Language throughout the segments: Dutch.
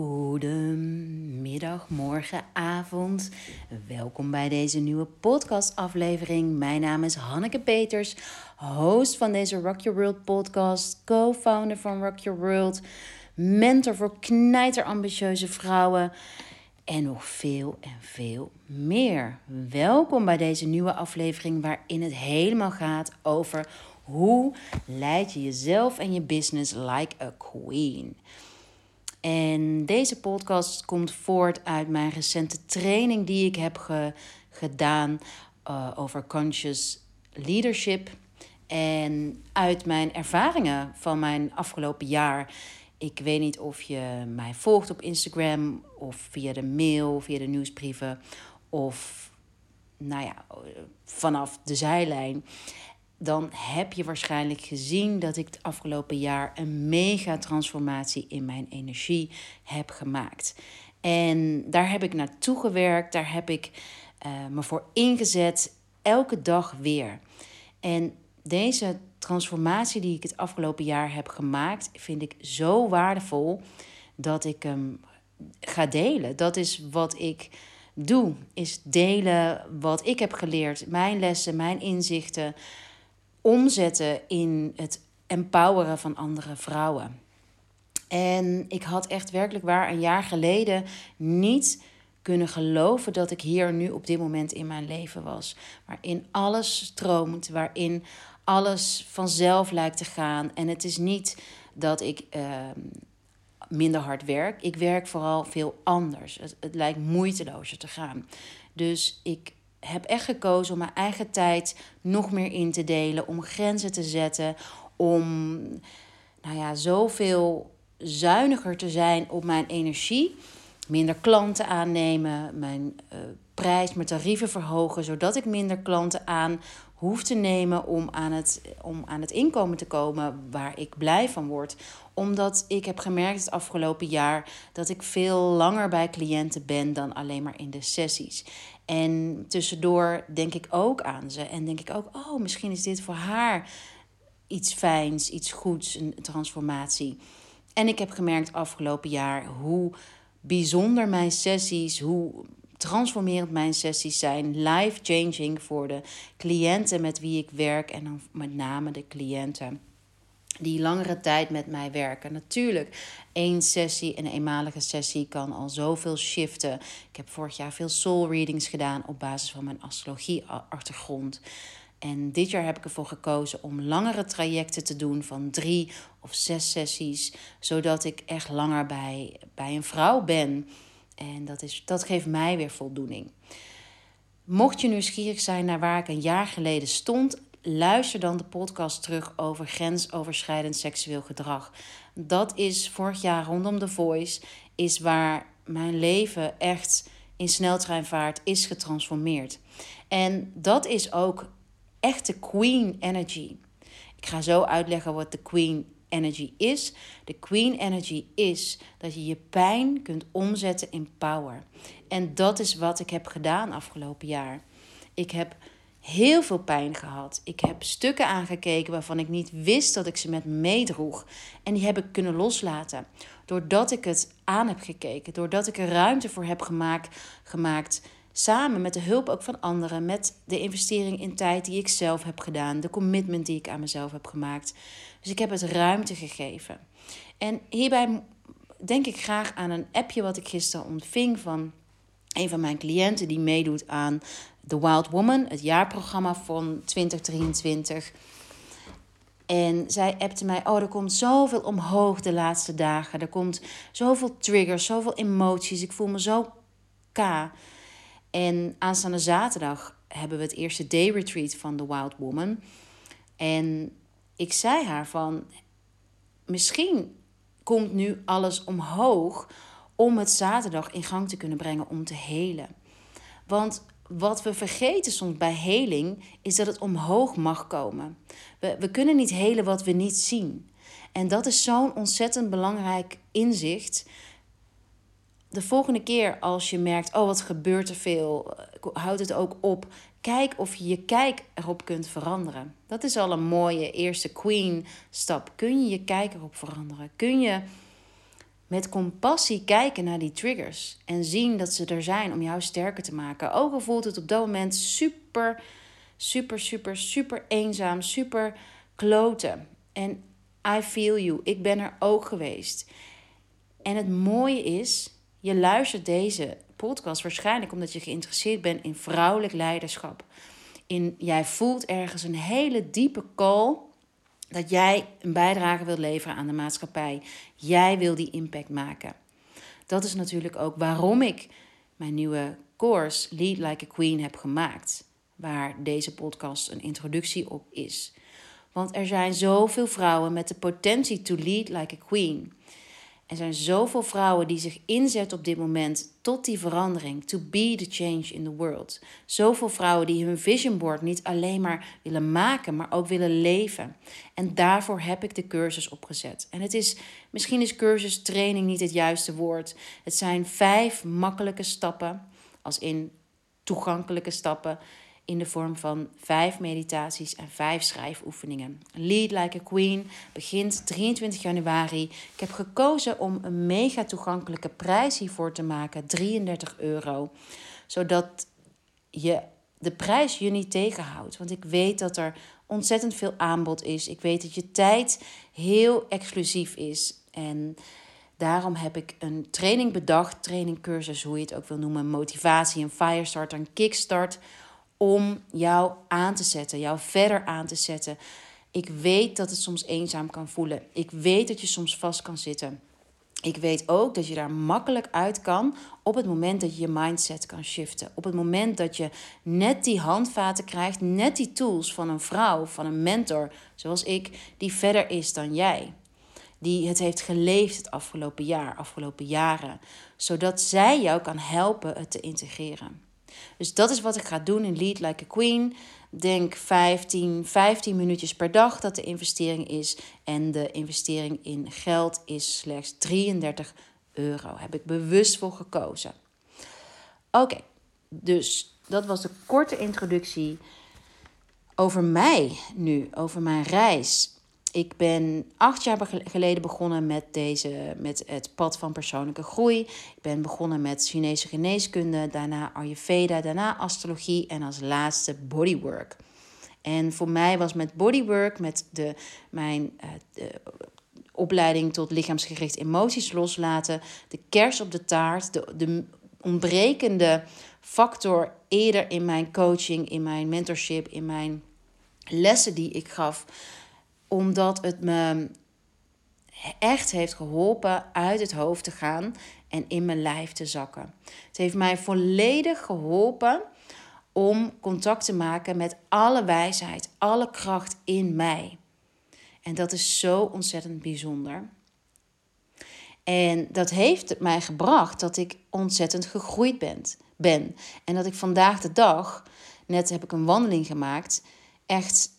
Goedemiddag, morgen, avond. Welkom bij deze nieuwe podcastaflevering. Mijn naam is Hanneke Peters, host van deze Rock Your World podcast, co-founder van Rock Your World, mentor voor knijterambitieuze vrouwen en nog veel en veel meer. Welkom bij deze nieuwe aflevering waarin het helemaal gaat over hoe leid je jezelf en je business like a queen. En deze podcast komt voort uit mijn recente training die ik heb gedaan uh, over conscious leadership. En uit mijn ervaringen van mijn afgelopen jaar. Ik weet niet of je mij volgt op Instagram of via de mail, via de nieuwsbrieven of nou ja, vanaf de zijlijn dan heb je waarschijnlijk gezien dat ik het afgelopen jaar een mega transformatie in mijn energie heb gemaakt. En daar heb ik naartoe gewerkt, daar heb ik uh, me voor ingezet, elke dag weer. En deze transformatie die ik het afgelopen jaar heb gemaakt, vind ik zo waardevol dat ik hem ga delen. Dat is wat ik doe, is delen wat ik heb geleerd, mijn lessen, mijn inzichten omzetten in het empoweren van andere vrouwen. En ik had echt werkelijk waar een jaar geleden niet kunnen geloven dat ik hier nu op dit moment in mijn leven was. Waarin alles stroomt, waarin alles vanzelf lijkt te gaan. En het is niet dat ik ehm, minder hard werk. Ik werk vooral veel anders. Het, het lijkt moeitelozer te gaan. Dus ik heb echt gekozen om mijn eigen tijd nog meer in te delen, om grenzen te zetten, om nou ja, zoveel zuiniger te zijn op mijn energie, minder klanten aannemen, mijn uh, prijs, mijn tarieven verhogen, zodat ik minder klanten aan hoef te nemen om aan, het, om aan het inkomen te komen waar ik blij van word. Omdat ik heb gemerkt het afgelopen jaar dat ik veel langer bij cliënten ben dan alleen maar in de sessies. En tussendoor denk ik ook aan ze en denk ik ook, oh, misschien is dit voor haar iets fijns, iets goeds, een transformatie. En ik heb gemerkt afgelopen jaar hoe bijzonder mijn sessies, hoe transformerend mijn sessies zijn, life-changing voor de cliënten met wie ik werk en dan met name de cliënten die langere tijd met mij werken. Natuurlijk, één sessie, een eenmalige sessie, kan al zoveel shiften. Ik heb vorig jaar veel soul readings gedaan op basis van mijn astrologie-achtergrond. En dit jaar heb ik ervoor gekozen om langere trajecten te doen van drie of zes sessies, zodat ik echt langer bij, bij een vrouw ben. En dat, is, dat geeft mij weer voldoening. Mocht je nieuwsgierig zijn naar waar ik een jaar geleden stond, luister dan de podcast terug over grensoverschrijdend seksueel gedrag. Dat is vorig jaar rondom The Voice, is waar mijn leven echt in sneltreinvaart is getransformeerd. En dat is ook echte queen energy. Ik ga zo uitleggen wat de queen energy is. De queen energy is dat je je pijn kunt omzetten in power. En dat is wat ik heb gedaan afgelopen jaar. Ik heb heel veel pijn gehad. Ik heb stukken aangekeken waarvan ik niet wist dat ik ze met meedroeg. En die heb ik kunnen loslaten. Doordat ik het aan heb gekeken. Doordat ik er ruimte voor heb gemaakt. gemaakt samen met de hulp ook van anderen. Met de investering in tijd die ik zelf heb gedaan. De commitment die ik aan mezelf heb gemaakt. Dus ik heb het ruimte gegeven. En hierbij denk ik graag aan een appje wat ik gisteren ontving van een van mijn cliënten die meedoet aan The Wild Woman, het jaarprogramma van 2023. En zij appte mij: Oh, er komt zoveel omhoog de laatste dagen. Er komt zoveel triggers, zoveel emoties. Ik voel me zo k. En aanstaande zaterdag hebben we het eerste day retreat van The Wild Woman. En ik zei haar van: Misschien komt nu alles omhoog om het zaterdag in gang te kunnen brengen om te helen. Want wat we vergeten soms bij heling is dat het omhoog mag komen. We, we kunnen niet helen wat we niet zien. En dat is zo'n ontzettend belangrijk inzicht. De volgende keer als je merkt, oh wat gebeurt er veel, houd het ook op. Kijk of je je kijk erop kunt veranderen. Dat is al een mooie eerste queen stap. Kun je je kijk erop veranderen? Kun je met compassie kijken naar die triggers en zien dat ze er zijn om jou sterker te maken. Ook al voelt het op dat moment super, super, super, super eenzaam, super kloten. En I feel you, ik ben er ook geweest. En het mooie is, je luistert deze podcast waarschijnlijk omdat je geïnteresseerd bent in vrouwelijk leiderschap. In, jij voelt ergens een hele diepe call dat jij een bijdrage wilt leveren aan de maatschappij. Jij wil die impact maken. Dat is natuurlijk ook waarom ik mijn nieuwe course Lead Like a Queen heb gemaakt. Waar deze podcast een introductie op is. Want er zijn zoveel vrouwen met de potentie to lead like a queen. Er zijn zoveel vrouwen die zich inzetten op dit moment tot die verandering. To be the change in the world. Zoveel vrouwen die hun vision board niet alleen maar willen maken, maar ook willen leven. En daarvoor heb ik de cursus opgezet. En het is, misschien is cursus training niet het juiste woord. Het zijn vijf makkelijke stappen, als in toegankelijke stappen in de vorm van vijf meditaties en vijf schrijfoefeningen. Lead Like a Queen begint 23 januari. Ik heb gekozen om een mega toegankelijke prijs hiervoor te maken, 33 euro. Zodat je de prijs je niet tegenhoudt. Want ik weet dat er ontzettend veel aanbod is. Ik weet dat je tijd heel exclusief is. En daarom heb ik een training bedacht, trainingcursus, hoe je het ook wil noemen, motivatie, een firestart, een kickstart om jou aan te zetten, jou verder aan te zetten. Ik weet dat het soms eenzaam kan voelen. Ik weet dat je soms vast kan zitten. Ik weet ook dat je daar makkelijk uit kan op het moment dat je je mindset kan shiften. Op het moment dat je net die handvaten krijgt, net die tools van een vrouw, van een mentor, zoals ik, die verder is dan jij. Die het heeft geleefd het afgelopen jaar, afgelopen jaren. Zodat zij jou kan helpen het te integreren. Dus dat is wat ik ga doen in Lead Like a Queen. Denk 15, 15 minuutjes per dag dat de investering is. En de investering in geld is slechts 33 euro. Heb ik bewust voor gekozen. Oké, dus dat was de korte introductie over mij nu, over mijn reis. Ik ben acht jaar geleden begonnen met, deze, met het pad van persoonlijke groei. Ik ben begonnen met Chinese geneeskunde, daarna Ayurveda, daarna astrologie en als laatste bodywork. En voor mij was met bodywork, met de, mijn uh, de opleiding tot lichaamsgericht emoties loslaten, de kers op de taart, de, de ontbrekende factor eerder in mijn coaching, in mijn mentorship, in mijn lessen die ik gaf omdat het me echt heeft geholpen uit het hoofd te gaan en in mijn lijf te zakken. Het heeft mij volledig geholpen om contact te maken met alle wijsheid, alle kracht in mij. En dat is zo ontzettend bijzonder. En dat heeft mij gebracht dat ik ontzettend gegroeid ben. ben. En dat ik vandaag de dag, net heb ik een wandeling gemaakt, echt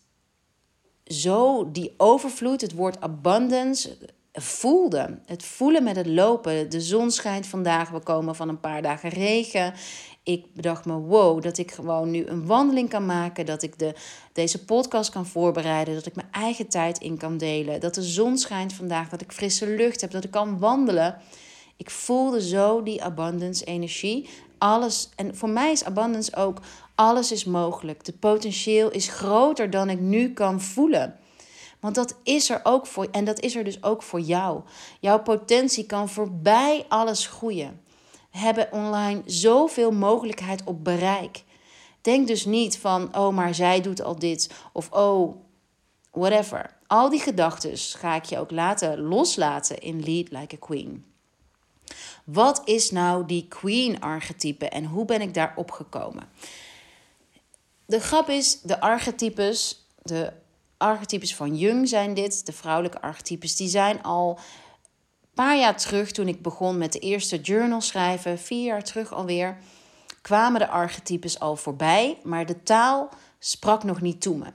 zo die overvloed, het woord abundance, voelde. Het voelen met het lopen. De zon schijnt vandaag, we komen van een paar dagen regen. Ik bedacht me, wow, dat ik gewoon nu een wandeling kan maken. Dat ik de, deze podcast kan voorbereiden. Dat ik mijn eigen tijd in kan delen. Dat de zon schijnt vandaag. Dat ik frisse lucht heb. Dat ik kan wandelen. Ik voelde zo die abundance energie. Alles. En voor mij is abundance ook alles is mogelijk. De potentieel is groter dan ik nu kan voelen. Want dat is er ook voor en dat is er dus ook voor jou. Jouw potentie kan voorbij alles groeien. We hebben online zoveel mogelijkheid op bereik. Denk dus niet van, oh, maar zij doet al dit. Of oh, whatever. Al die gedachten ga ik je ook laten loslaten in Lead Like a Queen. Wat is nou die Queen-archetype en hoe ben ik daar opgekomen? De grap is, de archetypes, de archetypes van Jung zijn dit, de vrouwelijke archetypes, die zijn al een paar jaar terug, toen ik begon met de eerste journal schrijven, vier jaar terug alweer, kwamen de archetypes al voorbij, maar de taal sprak nog niet toe me,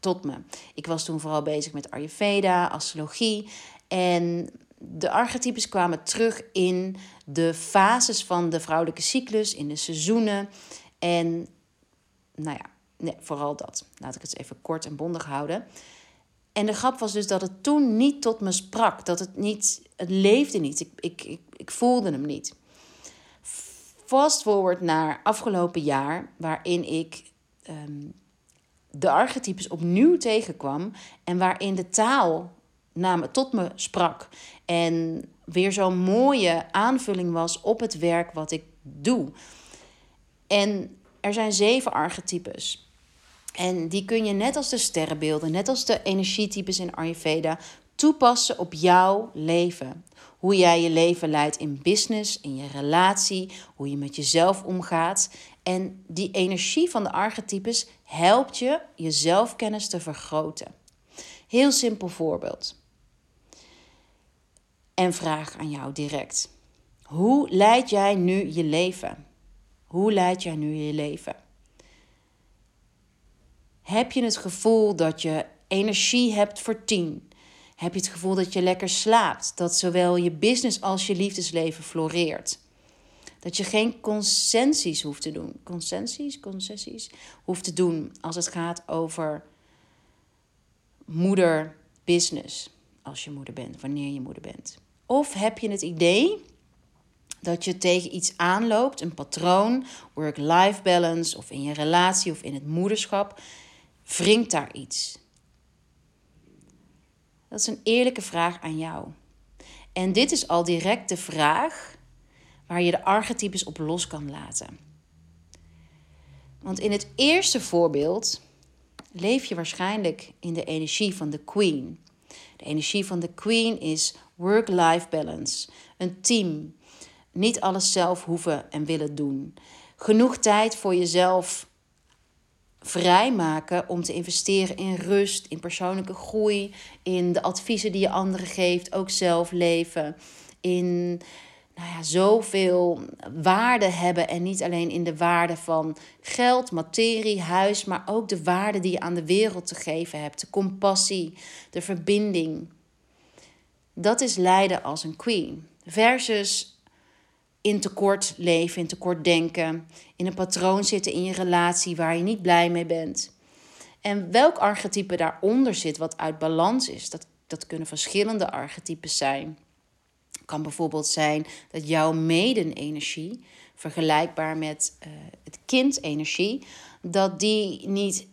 tot me. Ik was toen vooral bezig met Ayurveda, astrologie en de archetypes kwamen terug in de fases van de vrouwelijke cyclus, in de seizoenen. En nou ja, nee, vooral dat. Laat ik het even kort en bondig houden. En de grap was dus dat het toen niet tot me sprak. Dat het niet, het leefde niet. Ik, ik, ik, ik voelde hem niet. Fast forward naar afgelopen jaar, waarin ik ehm, de archetypes opnieuw tegenkwam. En waarin de taal naar tot me sprak. En weer zo'n mooie aanvulling was op het werk wat ik doe. En er zijn zeven archetypes. En die kun je net als de sterrenbeelden, net als de energietypes in Ayurveda, toepassen op jouw leven. Hoe jij je leven leidt in business, in je relatie, hoe je met jezelf omgaat. En die energie van de archetypes helpt je je zelfkennis te vergroten. Heel simpel voorbeeld. En vraag aan jou direct. Hoe leid jij nu je leven? Hoe leid jij nu je leven? Heb je het gevoel dat je energie hebt voor tien? Heb je het gevoel dat je lekker slaapt? Dat zowel je business als je liefdesleven floreert? Dat je geen concessies hoeft te doen. Concessies, concessies hoeft te doen als het gaat over moeder business. Als je moeder bent, wanneer je moeder bent. Of heb je het idee dat je tegen iets aanloopt, een patroon, work-life balance of in je relatie of in het moederschap, wringt daar iets? Dat is een eerlijke vraag aan jou. En dit is al direct de vraag waar je de archetypes op los kan laten. Want in het eerste voorbeeld leef je waarschijnlijk in de energie van de queen. De energie van de queen is work-life balance, een team, niet alles zelf hoeven en willen doen. Genoeg tijd voor jezelf vrijmaken om te investeren in rust, in persoonlijke groei, in de adviezen die je anderen geeft, ook zelf leven, in nou ja, zoveel waarde hebben en niet alleen in de waarde van geld, materie, huis, maar ook de waarde die je aan de wereld te geven hebt, de compassie, de verbinding. Dat is lijden als een queen versus in tekort leven, in tekort denken, in een patroon zitten in je relatie waar je niet blij mee bent. En welk archetype daaronder zit wat uit balans is, dat, dat kunnen verschillende archetypes zijn. Het kan bijvoorbeeld zijn dat jouw meden-energie, vergelijkbaar met uh, het kind-energie, dat die niet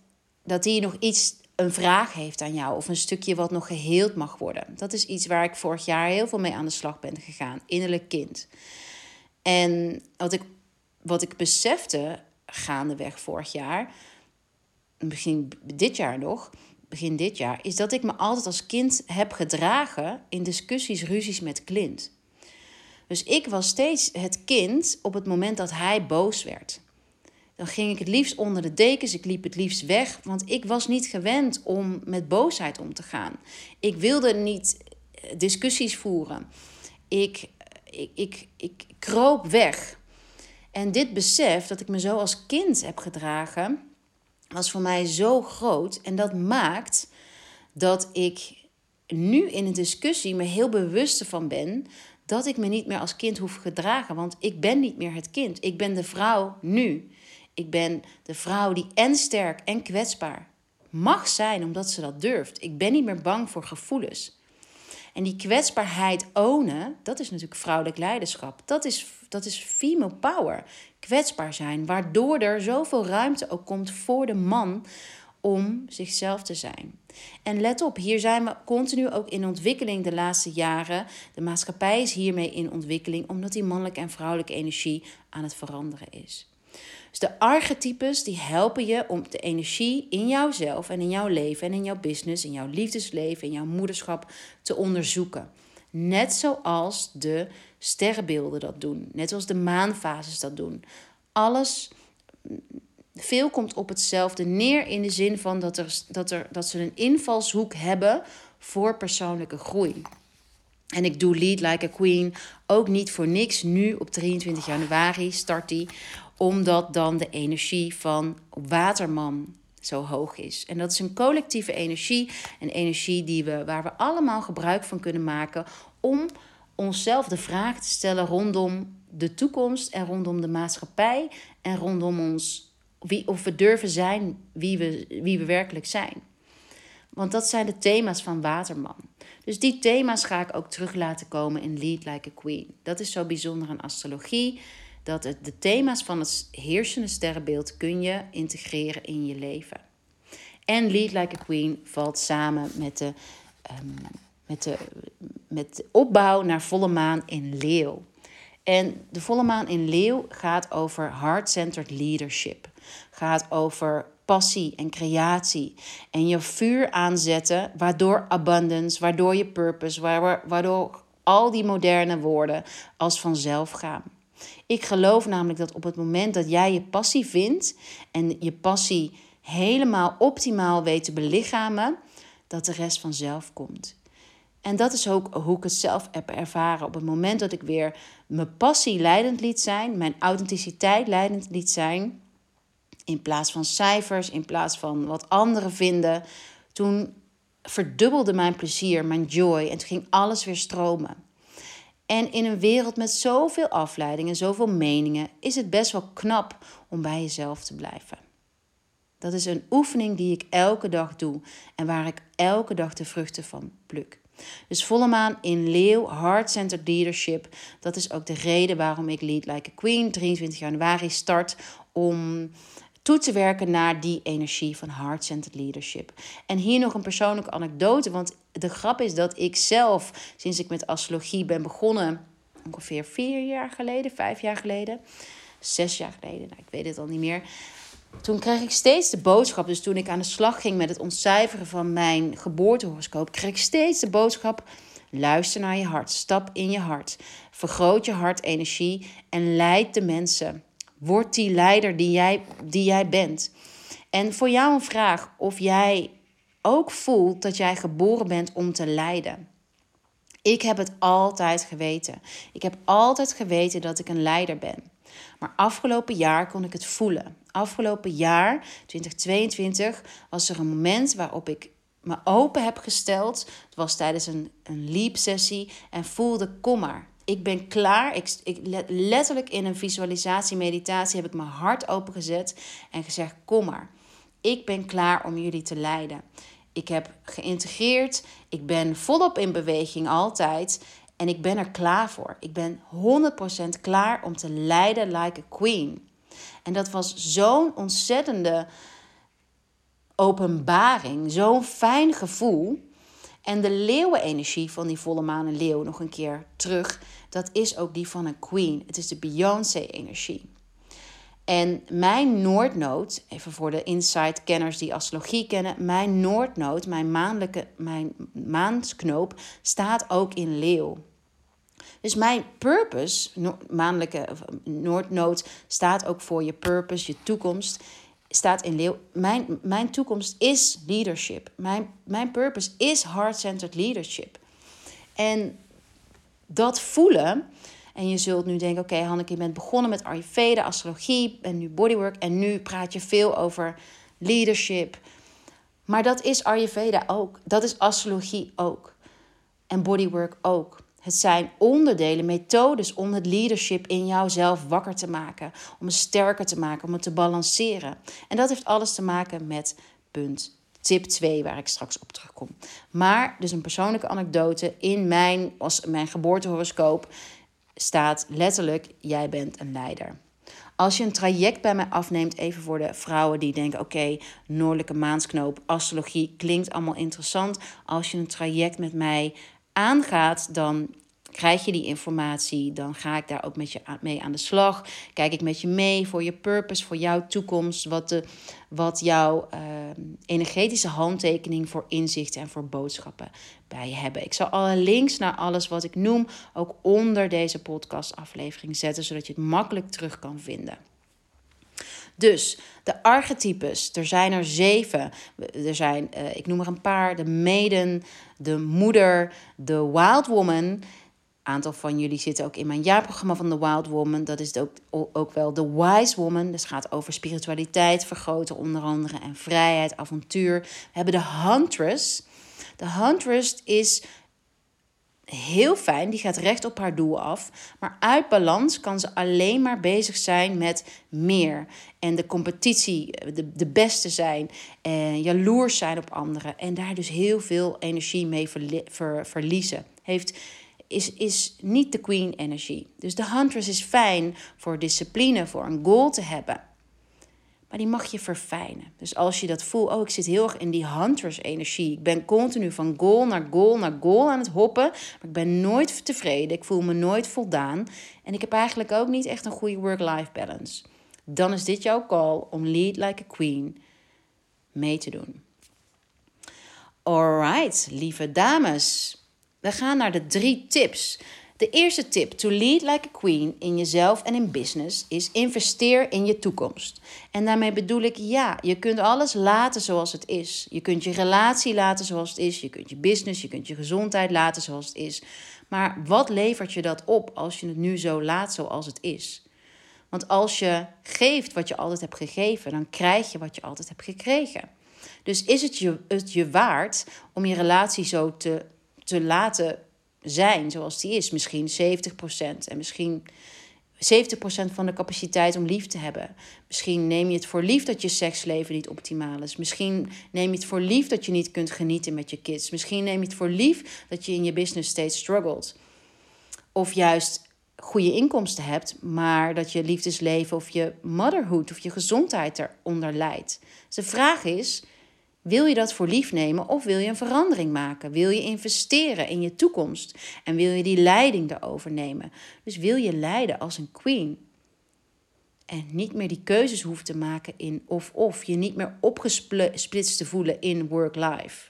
dat die nog iets een vraag heeft aan jou of een stukje wat nog geheeld mag worden. Dat is iets waar ik vorig jaar heel veel mee aan de slag ben gegaan, innerlijk kind. En wat ik, wat ik besefte gaandeweg vorig jaar, begin dit jaar nog, begin dit jaar, is dat ik me altijd als kind heb gedragen in discussies, ruzies met Clint. Dus ik was steeds het kind op het moment dat hij boos werd. Dan ging ik het liefst onder de dekens, ik liep het liefst weg, want ik was niet gewend om met boosheid om te gaan. Ik wilde niet discussies voeren. Ik ik, ik, ik kroop weg. En dit besef dat ik me zo als kind heb gedragen, was voor mij zo groot. En dat maakt dat ik nu in een discussie me heel bewust van ben dat ik me niet meer als kind hoef gedragen. Want ik ben niet meer het kind. Ik ben de vrouw nu. Ik ben de vrouw die en sterk en kwetsbaar mag zijn omdat ze dat durft. Ik ben niet meer bang voor gevoelens. En die kwetsbaarheid ownen, dat is natuurlijk vrouwelijk leiderschap. Dat is, dat is female power. Kwetsbaar zijn, waardoor er zoveel ruimte ook komt voor de man om zichzelf te zijn. En let op, hier zijn we continu ook in ontwikkeling de laatste jaren. De maatschappij is hiermee in ontwikkeling omdat die mannelijke en vrouwelijke energie aan het veranderen is. Dus de archetypes die helpen je om de energie in jouzelf en in jouw leven en in jouw business, in jouw liefdesleven, in jouw moederschap te onderzoeken. Net zoals de sterrenbeelden dat doen, net zoals de maanfases dat doen. Alles, veel komt op hetzelfde neer in de zin van dat, er, dat, er, dat ze een invalshoek hebben voor persoonlijke groei. En ik doe Lead Like a Queen ook niet voor niks. Nu op 23 januari start die omdat dan de energie van Waterman zo hoog is. En dat is een collectieve energie, een energie die we, waar we allemaal gebruik van kunnen maken om onszelf de vraag te stellen rondom de toekomst en rondom de maatschappij en rondom ons, wie, of we durven zijn wie we, wie we werkelijk zijn. Want dat zijn de thema's van Waterman. Dus die thema's ga ik ook terug laten komen in Lead Like a Queen. Dat is zo bijzonder aan astrologie. Dat de thema's van het heersende sterrenbeeld kun je integreren in je leven. En Lead Like a Queen valt samen met de, um, met de, met de opbouw naar volle maan in Leeuw. En de volle maan in Leeuw gaat over heart-centered leadership. Gaat over passie en creatie. En je vuur aanzetten, waardoor abundance, waardoor je purpose, waardoor al die moderne woorden als vanzelf gaan. Ik geloof namelijk dat op het moment dat jij je passie vindt en je passie helemaal optimaal weet te belichamen, dat de rest vanzelf komt. En dat is ook hoe ik het zelf heb ervaren. Op het moment dat ik weer mijn passie leidend liet zijn, mijn authenticiteit leidend liet zijn, in plaats van cijfers, in plaats van wat anderen vinden, toen verdubbelde mijn plezier, mijn joy en toen ging alles weer stromen. En in een wereld met zoveel afleidingen, zoveel meningen, is het best wel knap om bij jezelf te blijven. Dat is een oefening die ik elke dag doe en waar ik elke dag de vruchten van pluk. Dus volle maan in Leeuw, Heart-Centered Leadership. Dat is ook de reden waarom ik Lead Like a Queen 23 januari start om toe te werken naar die energie van heart-centered leadership. En hier nog een persoonlijke anekdote, want de grap is dat ik zelf, sinds ik met astrologie ben begonnen, ongeveer vier jaar geleden, vijf jaar geleden, zes jaar geleden, nou, ik weet het al niet meer. Toen kreeg ik steeds de boodschap, dus toen ik aan de slag ging met het ontcijferen van mijn geboortehoroscoop, kreeg ik steeds de boodschap: luister naar je hart, stap in je hart, vergroot je hartenergie en leid de mensen. Word die leider die jij, die jij bent. En voor jou een vraag of jij ook voelt dat jij geboren bent om te leiden. Ik heb het altijd geweten. Ik heb altijd geweten dat ik een leider ben. Maar afgelopen jaar kon ik het voelen. Afgelopen jaar, 2022, was er een moment waarop ik me open heb gesteld. Het was tijdens een, een leap-sessie en voelde: kom maar, ik ben klaar. Ik, ik, letterlijk in een visualisatie, meditatie heb ik mijn hart opengezet en gezegd: Kom maar. Ik ben klaar om jullie te leiden. Ik heb geïntegreerd. Ik ben volop in beweging altijd. En ik ben er klaar voor. Ik ben 100% klaar om te leiden like a queen. En dat was zo'n ontzettende openbaring. Zo'n fijn gevoel. En de leeuwenenergie van die volle maan en leeuw nog een keer terug dat is ook die van een queen. Het is de Beyoncé-energie. En mijn Noordnood, even voor de inside-kenners die astrologie kennen, mijn Noordnood, mijn maandelijke, mijn maandsknoop, staat ook in leeuw. Dus mijn purpose, maandelijke Noordnood, staat ook voor je purpose, je toekomst, staat in leeuw. Mijn, mijn toekomst is leadership. Mijn, mijn purpose is heart-centered leadership. En dat voelen. En je zult nu denken: oké, Hanneke, je bent begonnen met Ayurveda, astrologie en nu bodywork. En nu praat je veel over leadership. Maar dat is Ayurveda ook. Dat is astrologie ook. En bodywork ook. Het zijn onderdelen, methodes om het leadership in jouzelf wakker te maken. Om het sterker te maken, om het te balanceren. En dat heeft alles te maken met punt tip 2, waar ik straks op terugkom. Maar dus een persoonlijke anekdote. In mijn, als mijn geboortehoroscoop staat letterlijk: jij bent een leider. Als je een traject bij mij afneemt, even voor de vrouwen die denken: oké, noordelijke maansknoop, astrologie klinkt allemaal interessant. Als je een traject met mij aangaat, dan krijg je die informatie, dan ga ik daar ook met je mee aan de slag. Kijk ik met je mee voor je purpose, voor jouw toekomst, wat, de, wat jouw ehm, energetische handtekening voor inzichten en voor boodschappen bij hebben. Ik zal alle links naar alles wat ik noem ook onder deze podcastaflevering zetten, zodat je het makkelijk terug kan vinden. Dus de archetypes, er zijn er zeven. Er zijn, uh, ik noem er een paar: de maiden, de moeder, de wild woman aantal van jullie zitten ook in mijn jaarprogramma van The Wild Woman. Dat is ook, ook wel The Wise Woman. Dus gaat over spiritualiteit vergroten, onder andere, en vrijheid, avontuur. We hebben de Huntress. De Huntress is heel fijn, die gaat recht op haar doel af. Maar uit balans kan ze alleen maar bezig zijn met meer. En de competitie, de, de beste zijn. En jaloers zijn op anderen. En daar dus heel veel energie mee verliezen. Heeft, is, is niet de queen energie. Dus de huntress is fijn voor discipline, voor een goal te hebben. Maar die mag je verfijnen. Dus als je dat voelt, oh, ik zit heel erg in die hunters-energie. Ik ben continu van goal naar goal naar goal aan het hoppen. Maar ik ben nooit tevreden. Ik voel me nooit voldaan. En ik heb eigenlijk ook niet echt een goede work-life balance. Dan is dit jouw call om Lead Like a Queen mee te doen. Alright, lieve dames. We gaan naar de drie tips de eerste tip to lead like a queen in jezelf en in business is investeer in je toekomst. En daarmee bedoel ik ja, je kunt alles laten zoals het is. Je kunt je relatie laten zoals het is, je kunt je business, je kunt je gezondheid laten zoals het is. Maar wat levert je dat op als je het nu zo laat zoals het is? Want als je geeft wat je altijd hebt gegeven, dan krijg je wat je altijd hebt gekregen. Dus is het je, het je waard om je relatie zo te, te laten zijn zoals die is. Misschien 70% en misschien 70% van de capaciteit om lief te hebben. Misschien neem je het voor lief dat je seksleven niet optimaal is. Misschien neem je het voor lief dat je niet kunt genieten met je kids. Misschien neem je het voor lief dat je in je business steeds struggelt. Of juist goede inkomsten hebt, maar dat je liefdesleven of je motherhood of je gezondheid eronder leidt. Dus de vraag is: wil je dat voor lief nemen of wil je een verandering maken? Wil je investeren in je toekomst en wil je die leiding erover nemen? Dus wil je leiden als een queen? En niet meer die keuzes hoeft te maken in of-of. Je niet meer opgesplitst te voelen in work-life.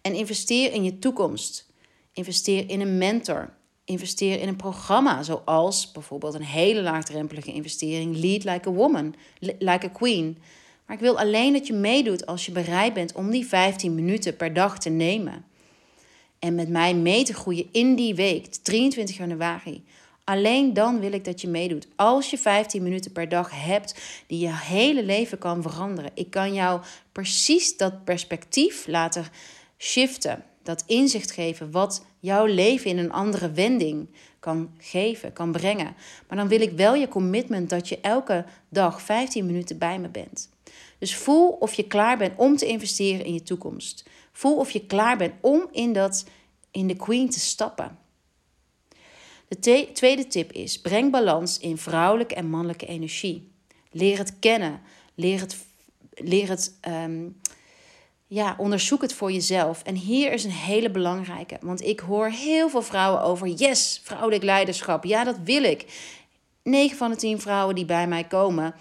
En investeer in je toekomst. Investeer in een mentor. Investeer in een programma, zoals bijvoorbeeld een hele laagdrempelige investering, Lead Like a Woman, Like a Queen. Maar ik wil alleen dat je meedoet als je bereid bent om die 15 minuten per dag te nemen. En met mij mee te groeien in die week, 23 januari. Alleen dan wil ik dat je meedoet. Als je 15 minuten per dag hebt die je hele leven kan veranderen. Ik kan jou precies dat perspectief laten shiften. Dat inzicht geven wat jouw leven in een andere wending kan geven, kan brengen. Maar dan wil ik wel je commitment dat je elke dag 15 minuten bij me bent. Dus voel of je klaar bent om te investeren in je toekomst. Voel of je klaar bent om in, dat, in de queen te stappen. De tweede tip is: breng balans in vrouwelijke en mannelijke energie. Leer het kennen. Leer het, leer het um, ja, onderzoek het voor jezelf. En hier is een hele belangrijke. Want ik hoor heel veel vrouwen over: yes, vrouwelijk leiderschap. Ja, dat wil ik. 9 van de 10 vrouwen die bij mij komen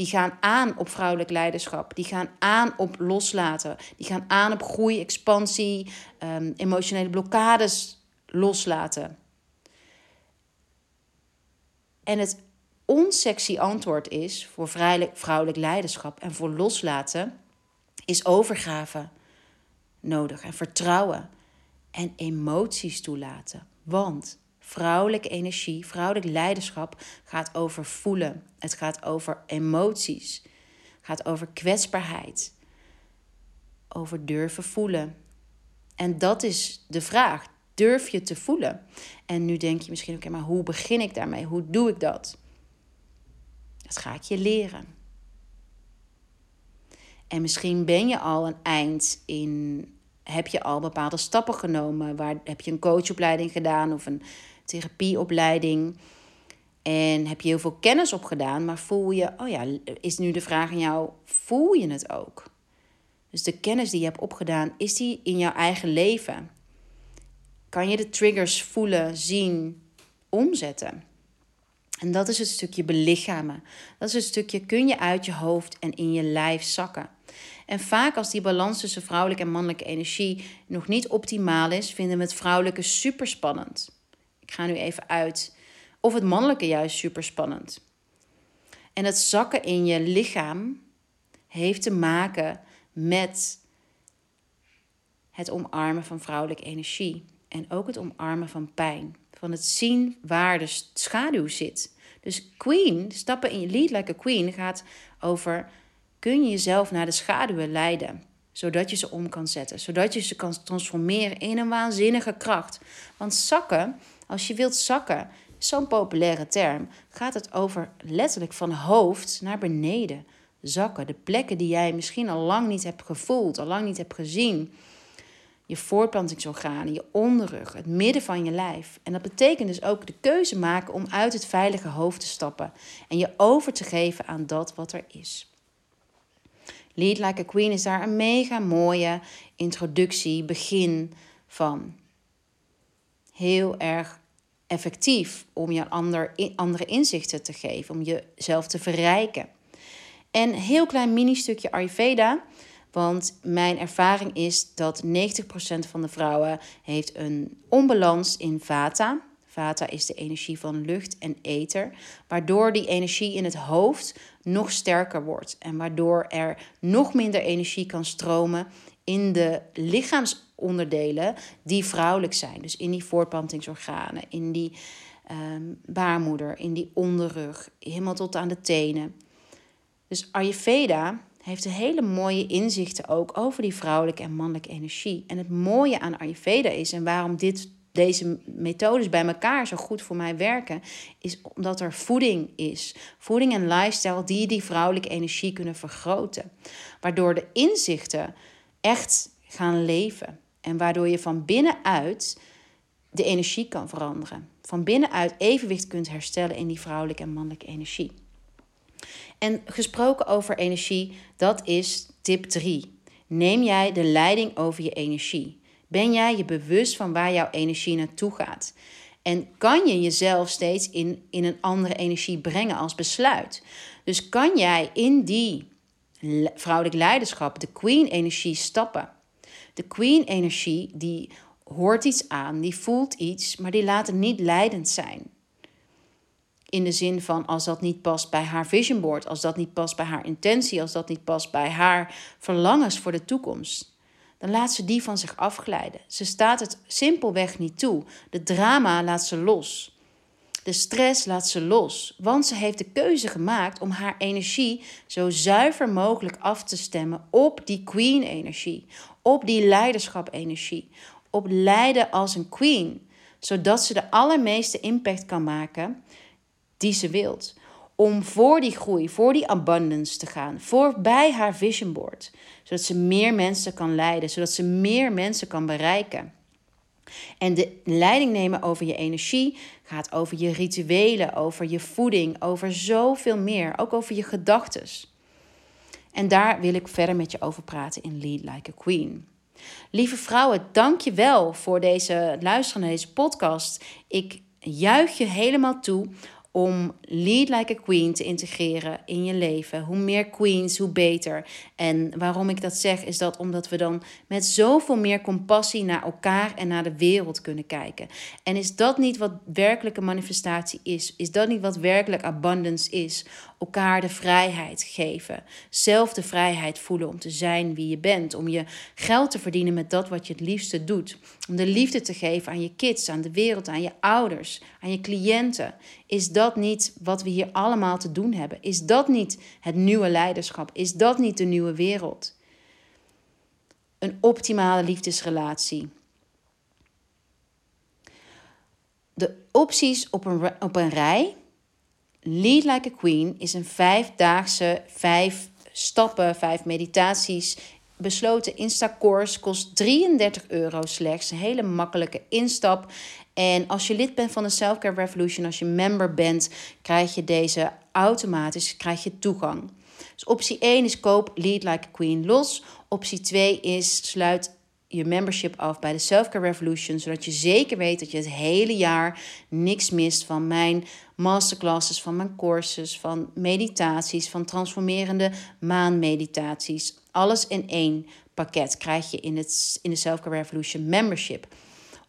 die gaan aan op vrouwelijk leiderschap. Die gaan aan op loslaten. Die gaan aan op groei, expansie, um, emotionele blokkades loslaten. En het onsexy antwoord is voor vrouwelijk leiderschap en voor loslaten, is overgave nodig en vertrouwen en emoties toelaten. Want Vrouwelijke energie, vrouwelijk leiderschap gaat over voelen. Het gaat over emoties. Het gaat over kwetsbaarheid. Over durven voelen. En dat is de vraag. Durf je te voelen? En nu denk je misschien, oké, maar hoe begin ik daarmee? Hoe doe ik dat? Dat ga ik je leren. En misschien ben je al een eind in. Heb je al bepaalde stappen genomen? Waar heb je een coachopleiding gedaan of een therapieopleiding. En heb je heel veel kennis opgedaan, maar voel je, oh ja, is nu de vraag aan jou, voel je het ook? Dus de kennis die je hebt opgedaan, is die in jouw eigen leven? Kan je de triggers voelen, zien, omzetten? En dat is het stukje belichamen. Dat is het stukje kun je uit je hoofd en in je lijf zakken. En vaak als die balans tussen vrouwelijke en mannelijke energie nog niet optimaal is, vinden we het vrouwelijke super spannend. Ik ga nu even uit. Of het mannelijke juist super spannend. En het zakken in je lichaam heeft te maken met het omarmen van vrouwelijke energie. En ook het omarmen van pijn. Van het zien waar de schaduw zit. Dus queen, stappen in je lead like a queen, gaat over kun je jezelf naar de schaduwen leiden. zodat je ze om kan zetten, zodat je ze kan transformeren in een waanzinnige kracht. Want zakken, als je wilt zakken, zo'n populaire term, gaat het over letterlijk van hoofd naar beneden zakken. De plekken die jij misschien al lang niet hebt gevoeld, al lang niet hebt gezien. Je voortplantingsorganen, je onderrug, het midden van je lijf. En dat betekent dus ook de keuze maken om uit het veilige hoofd te stappen en je over te geven aan dat wat er is. Lead Like a Queen is daar een mega mooie introductie, begin van. Heel erg effectief om je ander, andere inzichten te geven, om jezelf te verrijken. En heel klein mini-stukje Ayurveda. Want mijn ervaring is dat 90% van de vrouwen heeft een onbalans in vata. Vata is de energie van lucht en ether, waardoor die energie in het hoofd nog sterker wordt en waardoor er nog minder energie kan stromen in de lichaamsonderdelen die vrouwelijk zijn. Dus in die voortplantingsorganen, in die um, baarmoeder, in die onderrug, helemaal tot aan de tenen. Dus Ayurveda heeft hele mooie inzichten ook over die vrouwelijke en mannelijke energie. En het mooie aan Ayurveda is en waarom dit, deze methodes bij elkaar zo goed voor mij werken, is omdat er voeding is. Voeding en lifestyle die die vrouwelijke energie kunnen vergroten. Waardoor de inzichten echt gaan leven. En waardoor je van binnenuit de energie kan veranderen. Van binnenuit evenwicht kunt herstellen in die vrouwelijke en mannelijke energie. En gesproken over energie, dat is tip 3. Neem jij de leiding over je energie? Ben jij je bewust van waar jouw energie naartoe gaat? En kan je jezelf steeds in, in een andere energie brengen als besluit? Dus kan jij in die vrouwelijk leiderschap, de queen-energie, stappen? De queen-energie die hoort iets aan, die voelt iets, maar die laat het niet leidend zijn. In de zin van als dat niet past bij haar vision board, als dat niet past bij haar intentie, als dat niet past bij haar verlangens voor de toekomst, dan laat ze die van zich afglijden. Ze staat het simpelweg niet toe. De drama laat ze los. De stress laat ze los, want ze heeft de keuze gemaakt om haar energie zo zuiver mogelijk af te stemmen op die queen-energie, op die leiderschap-energie, op leiden als een queen, zodat ze de allermeeste impact kan maken die ze wilt. Om voor die groei, voor die abundance te gaan, voorbij haar vision board. Zodat ze meer mensen kan leiden, zodat ze meer mensen kan bereiken. En de leiding nemen over je energie gaat over je rituelen, over je voeding, over zoveel meer. Ook over je gedachten. En daar wil ik verder met je over praten in Lead Like a Queen. Lieve vrouwen, dank je wel voor deze luisteren naar deze podcast. Ik juich je helemaal toe om Lead Like a Queen te integreren in je leven. Hoe meer queens, hoe beter. En waarom ik dat zeg, is dat omdat we dan met zoveel meer compassie naar elkaar en naar de wereld kunnen kijken. En is dat niet wat werkelijke manifestatie is? Is dat niet wat werkelijk abundance is? Elkaar de vrijheid geven. Zelf de vrijheid voelen om te zijn wie je bent. Om je geld te verdienen met dat wat je het liefste doet. Om de liefde te geven aan je kids, aan de wereld, aan je ouders, aan je cliënten. Is dat niet wat we hier allemaal te doen hebben? Is dat niet het nieuwe leiderschap? Is dat niet de nieuwe wereld? Een optimale liefdesrelatie. De opties op een, op een rij Lead Like a Queen is een vijfdaagse, vijf stappen, vijf meditaties besloten Insta-course. Kost 33 euro slechts. Een hele makkelijke instap. En als je lid bent van de Selfcare Revolution, als je member bent, krijg je deze automatisch krijg je toegang. Dus optie 1 is koop Lead Like a Queen los. Optie 2 is sluit je membership af bij de Selfcare Revolution, zodat je zeker weet dat je het hele jaar niks mist van mijn masterclasses, van mijn courses, van meditaties, van transformerende maanmeditaties. Alles in één pakket krijg je in, het, in de Selfcare Revolution membership.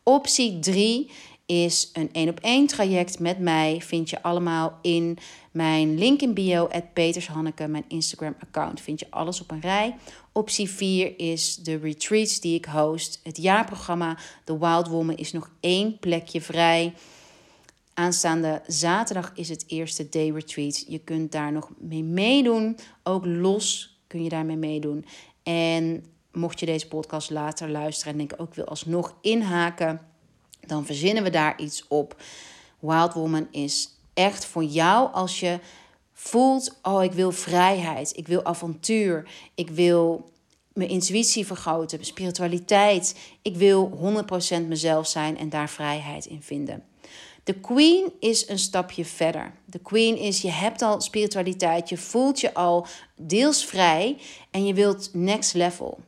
Optie 3 is een één op één traject met mij. Vind je allemaal in mijn link in bio, Petershanneke, mijn Instagram account. Vind je alles op een rij. Optie 4 is de retreats die ik host. Het jaarprogramma The Wild Woman is nog één plekje vrij. Aanstaande zaterdag is het eerste day retreat. Je kunt daar nog mee meedoen. Ook los kun je daarmee meedoen. En mocht je deze podcast later luisteren en denk ook wil alsnog inhaken, dan verzinnen we daar iets op. Wild Woman is echt voor jou als je voelt: oh, ik wil vrijheid, ik wil avontuur, ik wil mijn intuïtie vergroten, spiritualiteit. Ik wil 100% mezelf zijn en daar vrijheid in vinden. De queen is een stapje verder. De queen is, je hebt al spiritualiteit, je voelt je al deels vrij en je wilt next level.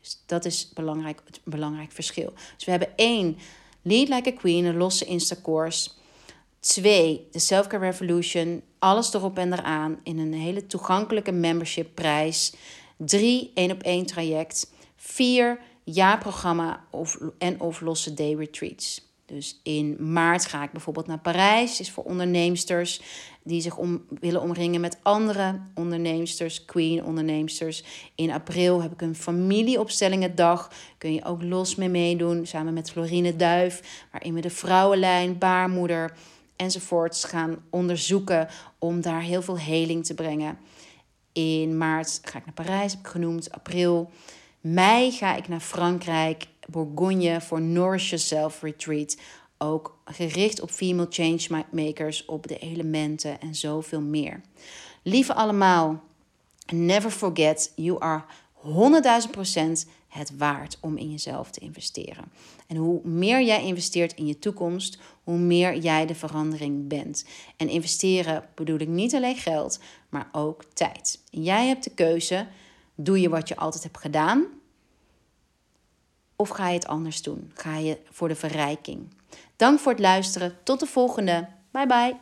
Dus dat is belangrijk, het belangrijk verschil. Dus we hebben één, Lead Like a Queen, een losse Insta-course. Twee, de Self-Care Revolution, alles erop en eraan in een hele toegankelijke membership prijs. Drie, één op één traject. Vier, jaarprogramma of, en of losse day retreats. Dus in maart ga ik bijvoorbeeld naar Parijs. is voor onderneemsters die zich om, willen omringen met andere onderneemsters, queen onderneemsters. In april heb ik een familieopstellingendag. Kun je ook los mee meedoen, samen met Florine Duif. Waarin we de vrouwenlijn, baarmoeder enzovoorts gaan onderzoeken om daar heel veel heling te brengen. In maart ga ik naar Parijs, heb ik genoemd. April. Mei ga ik naar Frankrijk, Bourgogne voor Nourish Yourself Retreat. Ook gericht op female changemakers, op de elementen en zoveel meer. Lieve allemaal, never forget, you are 100.000 procent het waard om in jezelf te investeren. En hoe meer jij investeert in je toekomst, hoe meer jij de verandering bent. En investeren bedoel ik niet alleen geld, maar ook tijd. Jij hebt de keuze: doe je wat je altijd hebt gedaan? Of ga je het anders doen? Ga je voor de verrijking? Dank voor het luisteren. Tot de volgende. Bye bye.